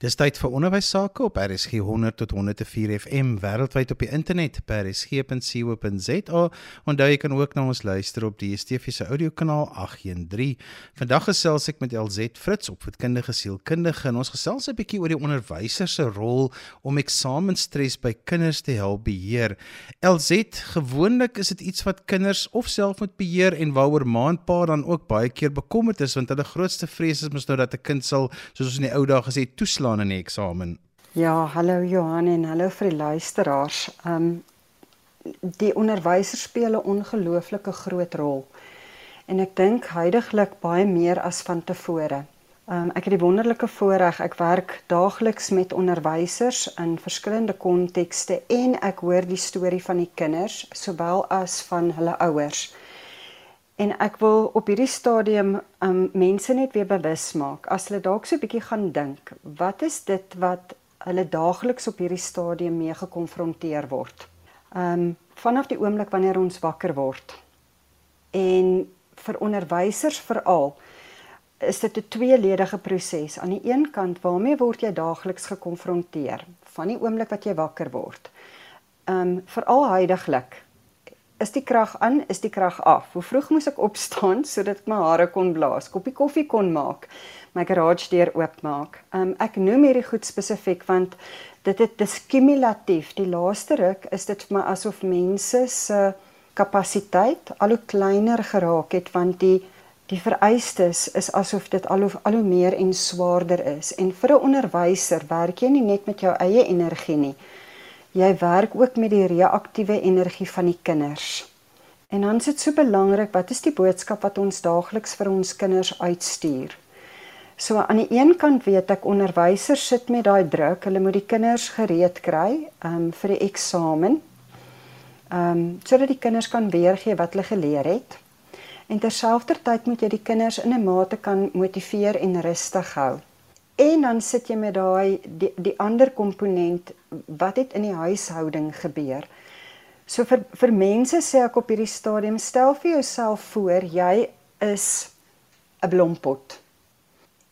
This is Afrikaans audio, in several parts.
Dis tyd vir onderwys sake op RSG 100 tot 104 FM wêreldwyd op die internet by rsg.co.za. Onthou jy kan ook na ons luister op die DSTV se audiokanaal 813. Vandag gesels ek met LZ Fritz, opvoedkundige sielkundige, en ons gesels 'n bietjie oor die onderwyser se rol om eksamenstres by kinders te help beheer. LZ, gewoonlik is dit iets wat kinders of self moet beheer en waaroor maandpa dan ook baie keer bekommerd is want hulle grootste vrees is mos nou dat 'n kind sal, soos ons in die ou dae gesê, toeslaan staan in die eksamen. Ja, hallo Johan en hallo vir die luisteraars. Ehm um, die onderwysers speel 'n ongelooflike groot rol. En ek dink heidaglik baie meer as van tevore. Ehm um, ek het die wonderlike voorreg ek werk daagliks met onderwysers in verskillende kontekste en ek hoor die storie van die kinders sowel as van hulle ouers. En ek wil op hierdie stadium um mense net weer bewus maak as hulle dalk so 'n bietjie gaan dink, wat is dit wat hulle daagliks op hierdie stadium mee gekonfronteer word? Um vanaf die oomblik wanneer ons wakker word. En vir onderwysers veral is dit 'n tweeledige proses. Aan die een kant waarmee word jy daagliks gekonfronteer van die oomblik wat jy wakker word. Um veral heidaglik is die krag aan, is die krag af. Hoe vroeg moes ek opstaan sodat ek my hare kon blaas, koppie koffie kon maak, my garage deur oopmaak. Um ek noem hierdie goed spesifiek want dit het dis kumulatief. Die laaste ruk is dit vir my asof mense se kapasiteit al hoe kleiner geraak het want die die vereistes is asof dit al hoe al hoe meer en swaarder is. En vir 'n onderwyser werk jy nie net met jou eie energie nie jy werk ook met die reaktiewe energie van die kinders. En dan is dit so belangrik, wat is die boodskap wat ons daagliks vir ons kinders uitstuur? So aan die een kant weet ek onderwysers sit met daai druk, hulle moet die kinders gereed kry um, vir die eksamen. Ehm um, sodat die kinders kan weergee wat hulle geleer het. En terselfdertyd moet jy die kinders in 'n mate kan motiveer en rustig hou. En dan sit jy met daai die, die ander komponent wat het in die huishouding gebeur. So vir vir mense sê ek op hierdie stadium stel vir jouself voor jy is 'n blompot.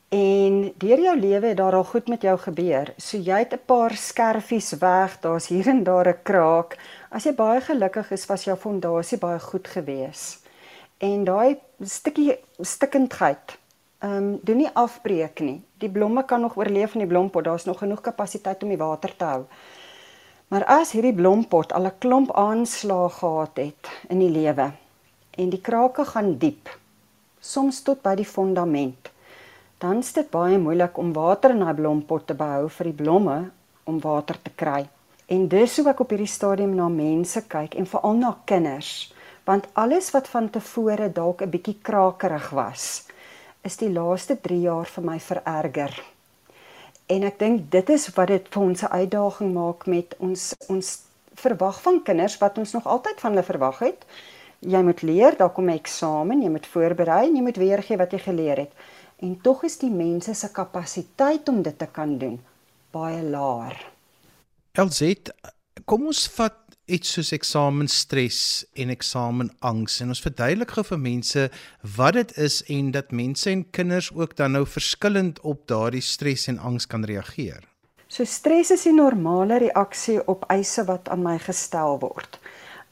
En deur jou lewe het daar al goed met jou gebeur. So jy het 'n paar skerfies weg, daar's hier en daar 'n kraak. As jy baie gelukkig is, was jou fondasie baie goed gewees. En daai stukkie stikkendheid ehm um, doen nie afbreek nie. Die blomme kan nog oorleef in die blompot. Daar's nog genoeg kapasiteit om die water te hou. Maar as hierdie blompot al 'n klomp aanslae gehad het in die lewe en die krake gaan diep, soms tot by die fondament, dan is dit baie moeilik om water in daai blompot te behou vir die blomme om water te kry. En dis hoe ek op hierdie stadium na mense kyk en veral na kinders, want alles wat van tevore dalk 'n bietjie krakerig was, is die laaste 3 jaar vir my vererger. En ek dink dit is wat dit vir ons 'n uitdaging maak met ons ons verwag van kinders wat ons nog altyd van hulle verwag het. Jy moet leer, daar kom 'n eksamen, jy moet voorberei en jy moet weergee wat jy geleer het. En tog is die mense se kapasiteit om dit te kan doen baie laer. LZ, kom ons vat iets soos eksamenstres en eksamenangs en ons verduidelik gou vir mense wat dit is en dat mense en kinders ook dan nou verskillend op daardie stres en angs kan reageer. So stres is 'n normale reaksie op eise wat aan my gestel word.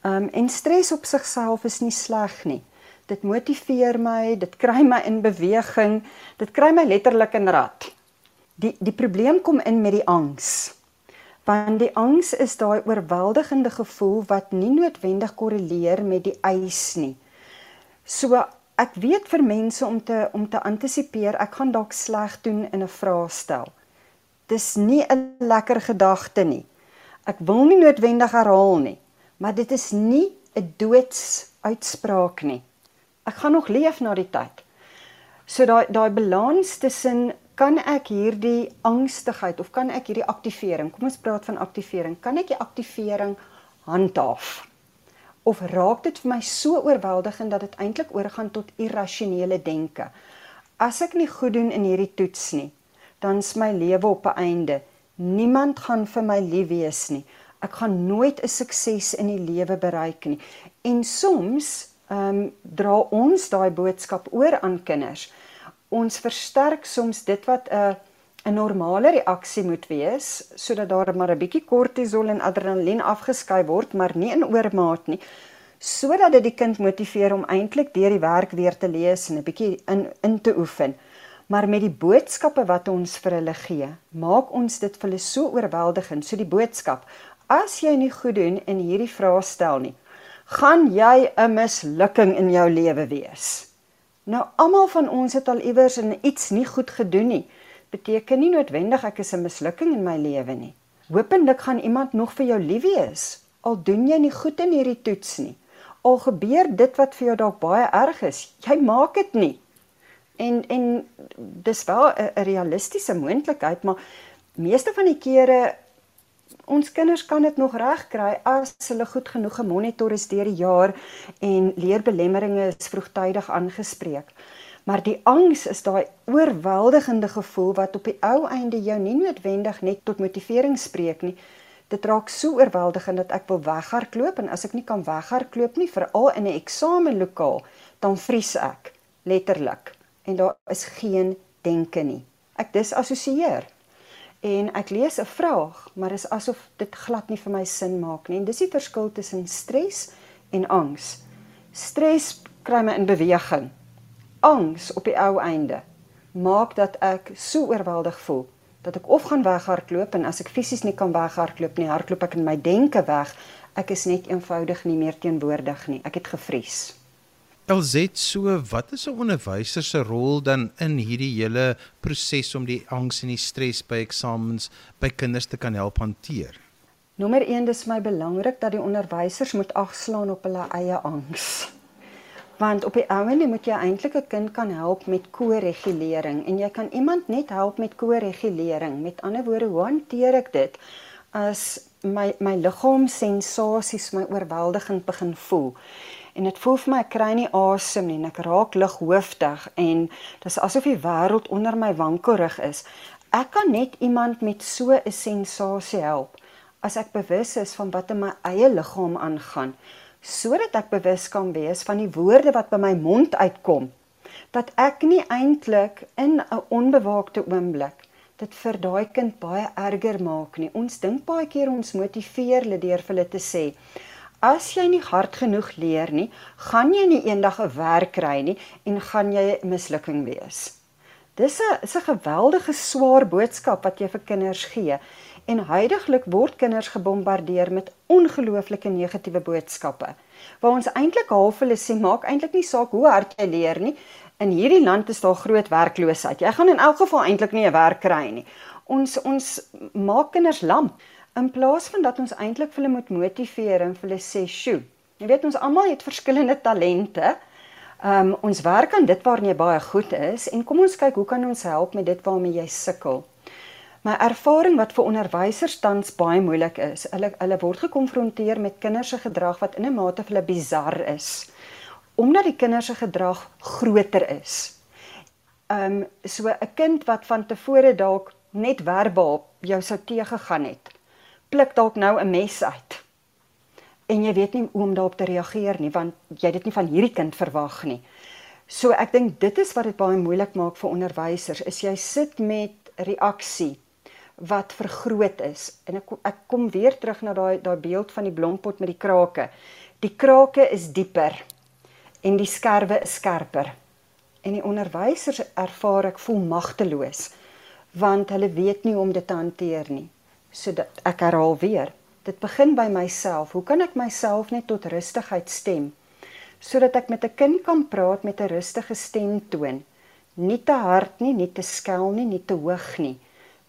Um en stres op sigself is nie sleg nie. Dit motiveer my, dit kry my in beweging, dit kry my letterlik in rad. Die die probleem kom in met die angs want die angs is daai oorweldigende gevoel wat nie noodwendig korreleer met die eis nie. So ek weet vir mense om te om te antisipeer, ek gaan dalk sleg doen in 'n vraestel. Dis nie 'n lekker gedagte nie. Ek wil nie noodwendig herhaal nie, maar dit is nie 'n doodsuitspraak nie. Ek gaan nog leef na die tyd. So daai daai balans tussen kan ek hierdie angstigheid of kan ek hierdie aktivering, kom ons praat van aktivering, kan ek die aktivering handhaaf? Of raak dit vir my so oorweldigend dat dit eintlik oorgaan tot irrasionele denke? As ek nie goed doen in hierdie toets nie, dan is my lewe op 'n einde. Niemand gaan vir my lief wees nie. Ek gaan nooit 'n sukses in die lewe bereik nie. En soms ehm um, dra ons daai boodskap oor aan kinders ons versterk soms dit wat 'n 'n normale reaksie moet wees sodat daar maar 'n bietjie kortisol en adrenalien afgeskei word, maar nie in oormaat nie, sodat dit die kind motiveer om eintlik deur die werk weer te lees en 'n bietjie in in te oefen. Maar met die boodskappe wat ons vir hulle gee, maak ons dit vir hulle so oorweldigend. So die boodskap: As jy nie goed doen en hierdie vrae stel nie, gaan jy 'n mislukking in jou lewe wees. Nou almal van ons het al iewers in iets nie goed gedoen nie beteken nie noodwendig ek is 'n mislukking in my lewe nie. Hoopelik gaan iemand nog vir jou lief wees al doen jy nie goed in hierdie toets nie. Al gebeur dit wat vir jou dalk baie erg is, jy maak dit nie. En en dis wel 'n realistiese moontlikheid, maar meeste van die kere ons kinders kan dit nog regkry as hulle goed genoeg gemonitor is deur die jaar en leerbelemmeringe is vroegtydig aangespreek. Maar die angs is daai oorweldigende gevoel wat op die ou einde jou nie noodwendig net tot motivering spreek nie. Dit raak so oorweldigend dat ek wil weghardloop en as ek nie kan weghardloop nie, veral in 'n eksamenlokaal, dan vries ek letterlik en daar is geen denke nie. Ek disassosieer. En ek lees 'n vraag, maar dit is asof dit glad nie vir my sin maak nie. En dis die verskil tussen stres en angs. Stres kry my in beweging angs op die ou einde maak dat ek so oorweldig voel dat ek of gaan weghardloop en as ek fisies nie kan weghardloop nie, hardloop ek in my denke weg. Ek is net eenvoudig nie meer teenwoordig nie. Ek het gevries. Elzet, so wat is 'n onderwyser se rol dan in hierdie hele proses om die angs en die stres by eksamens by kinders te kan help hanteer? Nommer 1 dis my belangrik dat die onderwysers moet agslaan op hulle eie angs want op die ouene moet jy eintlik 'n kind kan help met ko-regulering en jy kan iemand net help met ko-regulering. Met ander woorde, hoe hanteer ek dit as my my liggaamssensasies my oorweldigend begin voel? En dit voel vir my ek kry nie asem nie en ek raak lighoofdig en dis asof die wêreld onder my wankelrig is. Ek kan net iemand met so 'n sensasie help as ek bewus is van wat in my eie liggaam aangaan sodat ek bewus kan wees van die woorde wat by my mond uitkom dat ek nie eintlik in 'n onbewaakte oomblik dit vir daai kind baie erger maak nie ons dink baie keer ons motiveer hulle deur vir hulle te sê as jy nie hard genoeg leer nie gaan jy nie eendag 'n werk kry nie en gaan jy 'n mislukking wees dis 'n is 'n geweldige swaar boodskap wat jy vir kinders gee En heidaglik word kinders gebombardeer met ongelooflike negatiewe boodskappe. Waar ons eintlik half hulle sê maak eintlik nie saak hoe hard jy leer nie. In hierdie land is daar groot werkloosheid. Jy gaan in elk geval eintlik nie 'n werk kry nie. Ons ons maak kinders lam in plaas van dat ons eintlik hulle moet motiveer en hulle sê, "Sjoe, jy weet ons almal het verskillende talente." Ehm um, ons werk aan dit waarna jy baie goed is en kom ons kyk hoe kan ons help met dit waarmee jy sukkel. My ervaring wat vir onderwysers tans baie moeilik is, hulle hulle word gekonfronteer met kinders se gedrag wat in 'n mate vir hulle bizar is. Omdat die kinders se gedrag groter is. Um, so 'n kind wat van tevore dalk net verbaal jou sou teëgegaan het, pluk dalk nou 'n mes uit. En jy weet nie hoe om daarop te reageer nie, want jy dit nie van hierdie kind verwag nie. So ek dink dit is wat dit baie moeilik maak vir onderwysers, is jy sit met reaksie wat vergroot is. En ek ek kom weer terug na daai daai beeld van die blompot met die krake. Die krake is dieper en die skerwe is skerper. En die onderwysers ervaar ek voel magteloos want hulle weet nie hoe om dit te hanteer nie. So dat ek herhaal weer. Dit begin by myself. Hoe kan ek myself net tot rustigheid stem sodat ek met 'n kind kan praat met 'n rustige stemtoon? Nie te hard nie, nie te skel nie, nie te hoog nie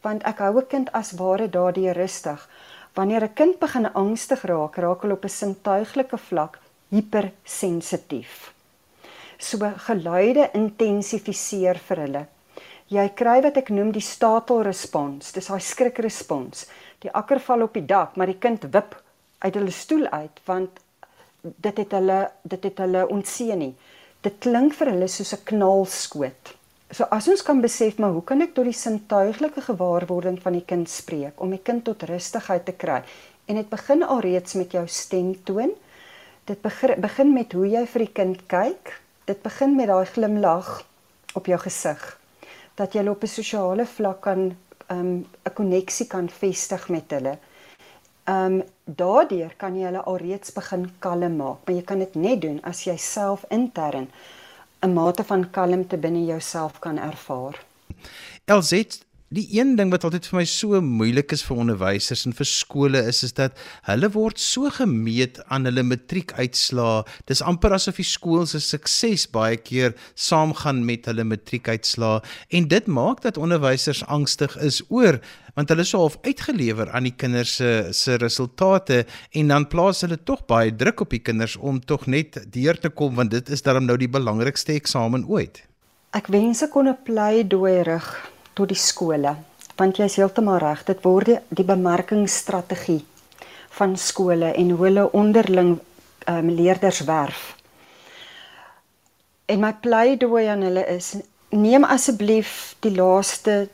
want ek hou 'n kind as ware daardie rustig. Wanneer 'n kind begin angstig raak, raak hulle op 'n sintuiglike vlak hypersensitief. So geluide intensifiseer vir hulle. Jy kry wat ek noem die startle response. Dis daai skrikrespons. Die akker val op die dak, maar die kind wip uit hulle stoel uit want dit het hulle dit het hulle ontseën nie. Dit klink vir hulle soos 'n knalskoot. So as ons kan besef maar hoe kan ek tot die sintuiglike gewaarwording van die kind spreek om die kind tot rustigheid te kry en dit begin alreeds met jou stemtoon. Dit begin met hoe jy vir die kind kyk. Dit begin met daai glimlag op jou gesig. Dat jy op 'n sosiale vlak kan um 'n koneksie kan vestig met hulle. Um daardeur kan jy hulle alreeds begin kalm maak, maar jy kan dit net doen as jy self intern 'n mate van kalmte binne jouself kan ervaar. LZ Die een ding wat altyd vir my so moeilik is vir onderwysers en vir skole is is dat hulle word so gemeet aan hulle matriekuitslae. Dis amper asof die skool se sukses baie keer saamgaan met hulle matriekuitslae en dit maak dat onderwysers angstig is oor want hulle is so half uitgelewer aan die kinders se se resultate en dan plaas hulle tog baie druk op die kinders om tog net deur te kom want dit is darm nou die belangrikste eksamen ooit. Ek wens ek kon 'n pleidooi rig tot die skole. Want jy is heeltemal reg, dit word die, die bemarkingsstrategie van skole en hoe hulle onderling um, leerders werf. En my pleidooi aan hulle is neem asseblief die laaste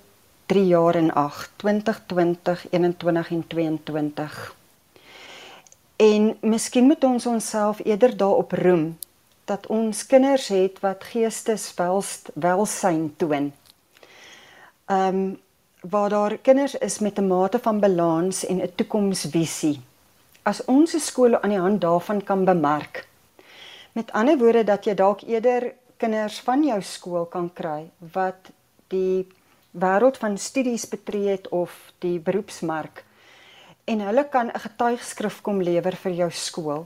3 jaar in ag, 2020, 21 en 22. En miskien moet ons onsself eerder daarop roem dat ons kinders het wat geesteswelsyn toon ehm um, waar daar kinders is met 'n mate van balans en 'n toekomsvisie. As ons skole aan die hand daarvan kan bemerk. Met ander woorde dat jy dalk eerder kinders van jou skool kan kry wat die wêreld van studies betree het of die beroepsmark en hulle kan 'n getuigskrif kom lewer vir jou skool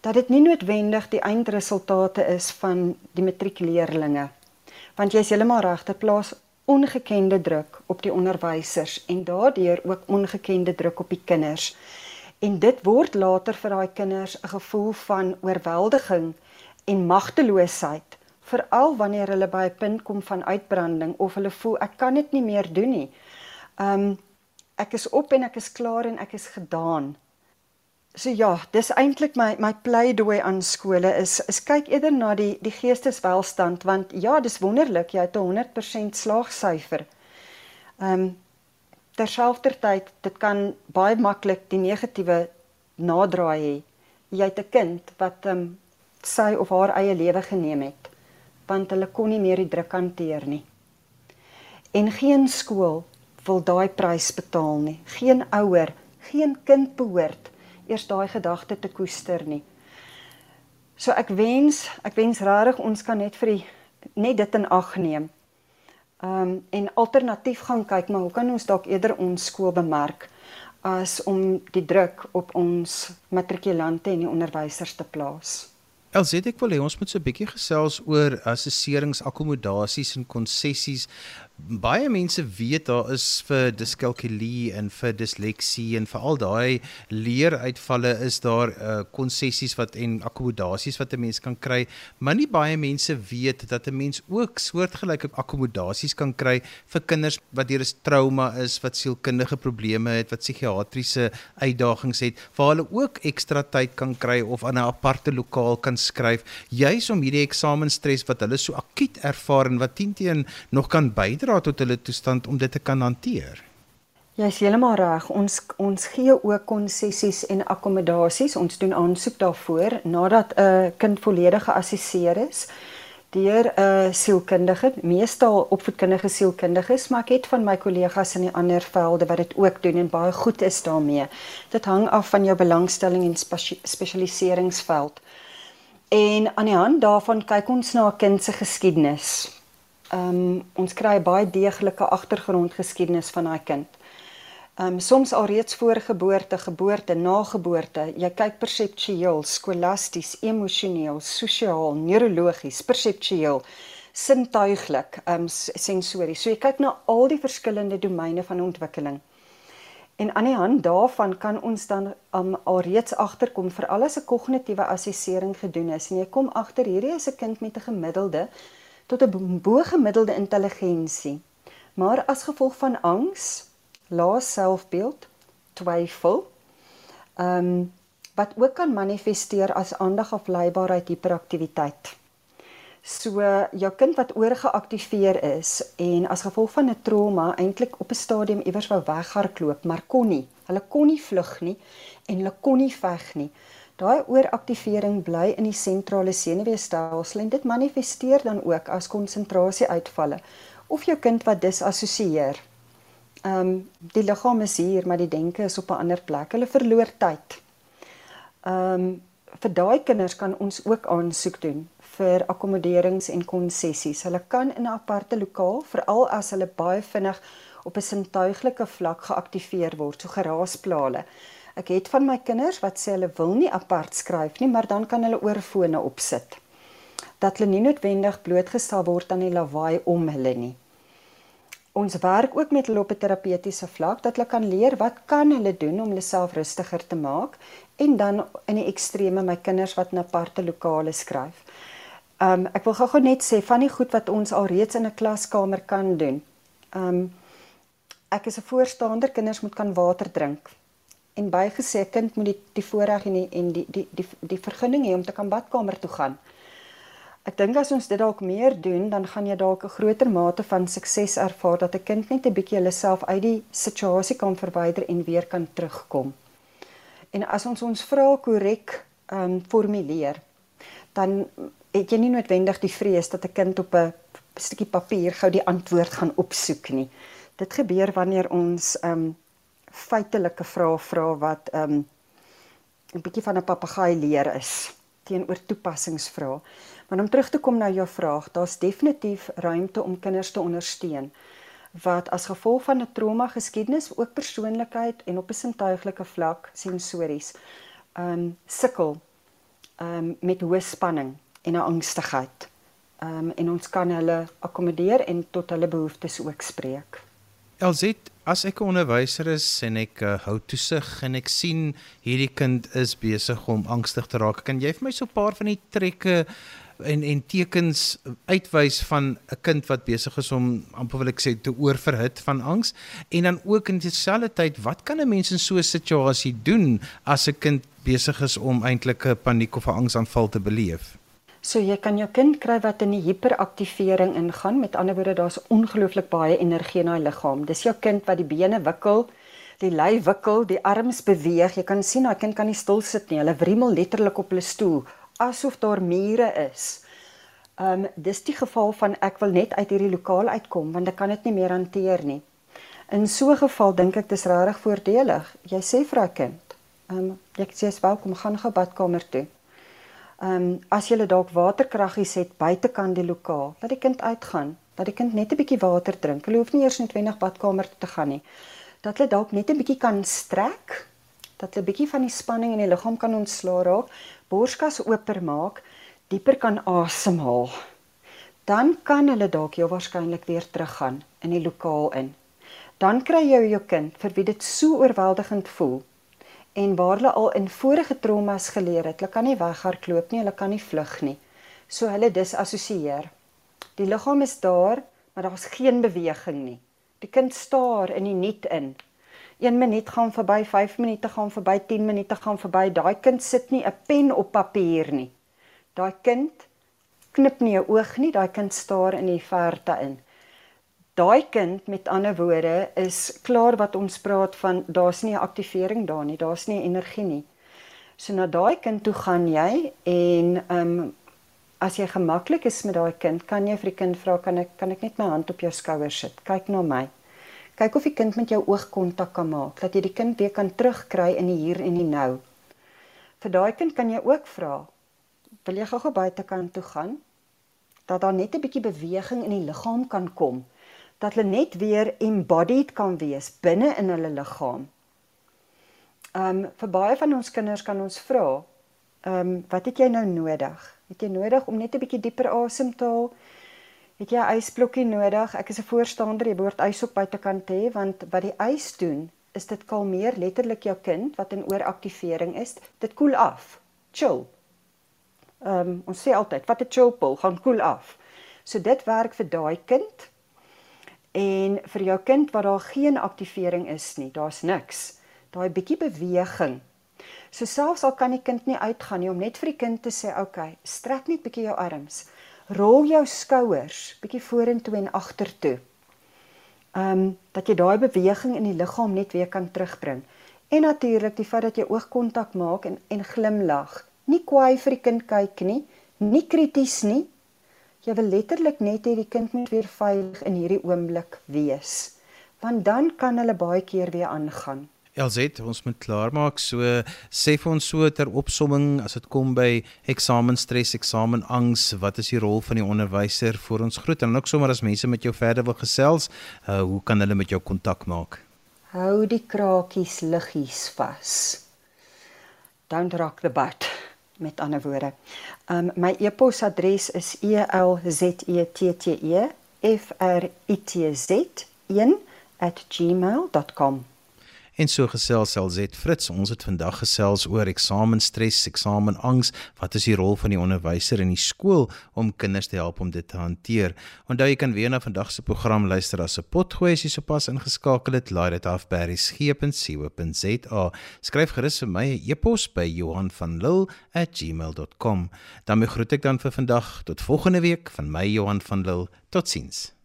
dat dit nie noodwendig die eindresultate is van die matriekleerlinge want jy is heeltemal reg dit plaas ongekende druk op die onderwysers en daardeur ook ongekende druk op die kinders. En dit word later vir daai kinders 'n gevoel van oorweldiging en magteloosheid, veral wanneer hulle by 'n punt kom van uitbranding of hulle voel ek kan dit nie meer doen nie. Um ek is op en ek is klaar en ek is gedaan. So ja, dis eintlik my my pleidooi aan skole is is kyk eerder na die die geesteswelstand want ja, dis wonderlik jy het 'n 100% slaagsyfer. Ehm um, terselfdertyd dit kan baie maklik die negatiewe nadraai hê. Jy het 'n kind wat ehm um, sy of haar eie lewe geneem het want hulle kon nie meer die druk hanteer nie. En geen skool wil daai prys betaal nie. Geen ouer, geen kind behoort eers daai gedagte te koester nie. So ek wens, ek wens regtig ons kan net vir die net dit in ag neem. Um en alternatief gaan kyk, maar hoe kan ons dalk eerder ons skool bemark as om die druk op ons matrikulante en die onderwysers te plaas? Elsie, ek wil hê ons moet so 'n bietjie gesels oor assesserings, akkommodasies en konsessies baie mense weet daar is vir diskalkulie en vir disleksie en vir al daai leeruitvalle is daar konsessies uh, wat en akkommodasies wat 'n mens kan kry maar nie baie mense weet dat 'n mens ook soortgelyke akkommodasies kan kry vir kinders wat deur 'n trauma is wat sielkundige probleme het wat psigiatriese uitdagings het waar hulle ook ekstra tyd kan kry of aan 'n aparte lokaal kan skryf juis om hierdie eksamenstres wat hulle so akut ervaar en wat teen nog kan bydra bydra tot hulle toestand om dit te kan hanteer. Jy's heeltemal reg. Ons ons gee ook konsessies en akkommodasies. Ons doen aansoek daarvoor nadat 'n uh, kind volledig geassesseer is deur 'n uh, sielkundige, meestal opvoedkundige sielkundiges, maar ek het van my kollegas in die ander velde wat dit ook doen en baie goed is daarmee. Dit hang af van jou belangstelling en spesialiseringsveld. En aan die hand daarvan kyk ons na 'n kind se geskiedenis ehm um, ons kry baie deeglike agtergrondgeskiedenis van daai kind. Ehm um, soms alreeds voor geboorte, geboorte, na geboorte. Jy kyk perseptueel, skolasties, emosioneel, sosiaal, neurologies, perseptueel, sintuiglik, ehm um, sensories. So jy kyk na al die verskillende domeine van ontwikkeling. En aan die hand daarvan kan ons dan um, alreeds agterkom vir alles 'n kognitiewe assessering gedoen is en jy kom agter hierdie is 'n kind met 'n gemiddelde tot 'n bo-gemiddelde intelligensie. Maar as gevolg van angs, lae selfbeeld, twyfel, ehm um, wat ook kan manifesteer as aandagafleibaarheid hiperaktiwiteit. So jou kind wat oorgeaktiveer is en as gevolg van 'n trauma eintlik op 'n stadium iewers wou weghardloop, maar kon nie. Hulle kon nie vlug nie en hulle kon nie veg nie. Daai ooraktivering bly in die sentrale senuweestelsel en dit manifesteer dan ook as konsentrasieuitvalle of jou kind wat disassosieer. Ehm um, die liggaam is hier, maar die denke is op 'n ander plek. Hulle verloor tyd. Ehm um, vir daai kinders kan ons ook aansoek doen vir akkommoderings en konsessies. Hulle kan in 'n aparte lokaal, veral as hulle baie vinnig op 'n sintuiglike vlak geaktiveer word, so geraasplale. Ek het van my kinders wat sê hulle wil nie apart skryf nie, maar dan kan hulle oorfone opsit. Dat hulle nie noodwendig blootgestel word aan die lawaai om hulle nie. Ons werk ook met hulle op 'n terapeutiese vlak dat hulle kan leer wat kan hulle doen om hulle self rustiger te maak en dan in die ekstreme my kinders wat in aparte lokale skryf. Um ek wil gou-gou net sê van die goed wat ons alreeds in 'n klaskamer kan doen. Um ek is 'n voorstander kinders moet kan water drink. En bygesê kind moet die die voorreg en die en die die die die vergunning hê om te kan badkamer toe gaan. Ek dink as ons dit dalk meer doen, dan gaan jy dalk 'n groter mate van sukses ervaar dat 'n kind net 'n bietjie hulle self uit die situasie kan verwyder en weer kan terugkom. En as ons ons vrae korrek ehm um, formuleer, dan het jy nie noodwendig die vrees dat 'n kind op 'n stukkie papier gou die antwoord gaan opsoek nie. Dit gebeur wanneer ons ehm um, feitelike vrae vra wat ehm um, 'n bietjie van 'n papegaai leer is teenoor toepassingsvrae. Maar om terug te kom na jou vraag, daar's definitief ruimte om kinders te ondersteun wat as gevolg van 'n trauma geskiedenis ook persoonlikheid en op 'n sintuiglike vlak sensories um, sukkel um, met hoë spanning en 'n angstigheid. Um, en ons kan hulle akkommodeer en tot hulle behoeftes ook spreek. Elzit, as ek 'n onderwyser is en ek uh, hou toesig en ek sien hierdie kind is besig om angstig te raak, kan jy vir my so 'n paar van die trekke en en tekens uitwys van 'n kind wat besig is om amper wil ek sê te oorverhit van angs en dan ook in dieselfde tyd wat kan 'n mens in so 'n situasie doen as 'n kind besig is om eintlik 'n paniek of 'n angsaanval te beleef? So jy kan jou kind kry wat in die hiperaktivering ingaan. Met ander woorde, daar's ongelooflik baie energie in daai liggaam. Dis jou kind wat die bene wikkel, die lyf wikkel, die arms beweeg. Jy kan sien daai kind kan nie stil sit nie. Hulle wrimmel letterlik op hulle stoel asof daar mure is. Ehm um, dis die geval van ek wil net uit hierdie lokaal uitkom want ek kan dit nie meer hanteer nie. In so 'n geval dink ek dis regtig voordelig. Jy sê vir 'n kind, ehm um, jy sê jy's welkom gaan gou badkamer toe. Ehm um, as jy dalk waterkraggies het buitekant die lokaal, laat die kind uitgaan, dat die kind net 'n bietjie water drink. Hulle hoef nie eers noodwendig badkamer toe te gaan nie. Dat hulle dalk net 'n bietjie kan strek, dat hulle 'n bietjie van die spanning in die liggaam kan ontslaa raak borskas oopmaak, dieper kan asemhaal. Dan kan hulle dalk jou waarskynlik weer teruggaan in die lokaal in. Dan kry jy jou kind vir wie dit so oorweldigend voel en waar hulle al in vorige traumas geleer het, hulle kan nie weghardloop nie, hulle kan nie vlug nie. So hulle disassosieer. Die liggaam is daar, maar daar's geen beweging nie. Die kind staar in die niet in 1 minuut gaan verby, 5 minute gaan verby, 10 minute gaan verby. Daai kind sit nie 'n pen op papier nie. Daai kind knip nie 'n oog nie, daai kind staar in die verte in. Daai kind met ander woorde is klaar wat ons praat van daar's nie 'n aktivering daar nie, daar's nie energie nie. So na daai kind toe gaan jy en ehm um, as jy gemaklik is met daai kind, kan jy vir die kind vra kan ek kan ek net my hand op jou skouer sit. Kyk na my. Kyk of die kind met jou oogkontak kan maak, dat jy die kind weer kan terugkry in die hier en die nou. Vir daai kind kan jy ook vra, wil jy gou-gou buitekant toe gaan? Dat daar net 'n bietjie beweging in die liggaam kan kom, dat hulle net weer embodied kan wees binne in hulle liggaam. Um, vir baie van ons kinders kan ons vra, um, wat het jy nou nodig? Het jy nodig om net 'n bietjie dieper asem te haal? Het jy 'n ysblokkie nodig? Ek is 'n voorstander, jy behoort ys op buitekant hê want wat die ys doen, is dit kalmeer letterlik jou kind wat in ooraktivering is. Dit koel af. Chill. Ehm um, ons sê altyd, wat 'n chill pill gaan koel af. So dit werk vir daai kind. En vir jou kind wat daar geen aktivering is nie, daar's niks. Daai bietjie beweging. So selfs al kan die kind nie uitgaan nie om net vir die kind te sê, "Oké, okay, strek net bietjie jou arms." rol jou skouers bietjie vorentoe en agtertoe. Ehm um, dat jy daai beweging in die liggaam net weer kan terugbring. En natuurlik die feit dat jy oogkontak maak en en glimlag. Nie kwaai vir die kind kyk nie, nie krities nie. Jy wil letterlik net hê die kind moet weer veilig in hierdie oomblik wees. want dan kan hulle baie keer weer aangaan. LZ, ons moet klaarmaak. So sê vir ons so ter opsomming as dit kom by eksamenstres, eksamenangs, wat is die rol van die onderwyser vir ons groet en ook sommer as mense met jou verder wil gesels, uh, hoe kan hulle met jou kontak maak? Hou die krakies liggies vas. Don't rock the boat met ander woorde. Um my e-posadres is elzettetee f r i t z 1@gmail.com. En so gesels LZ Fritz, ons het vandag gesels oor eksamenstres, eksamenangs, wat is die rol van die onderwyser in die skool om kinders te help om dit te hanteer. Onthou jy kan weer na vandag se program luister as 'n potgooi as jy sopas ingeskakel het, laai dit af by berries.co.za. Skryf gerus vir my 'n e-pos by Johanvanlull@gmail.com. Dan groet ek dan vir vandag tot volgende week van my Johan van Lill. Totsiens.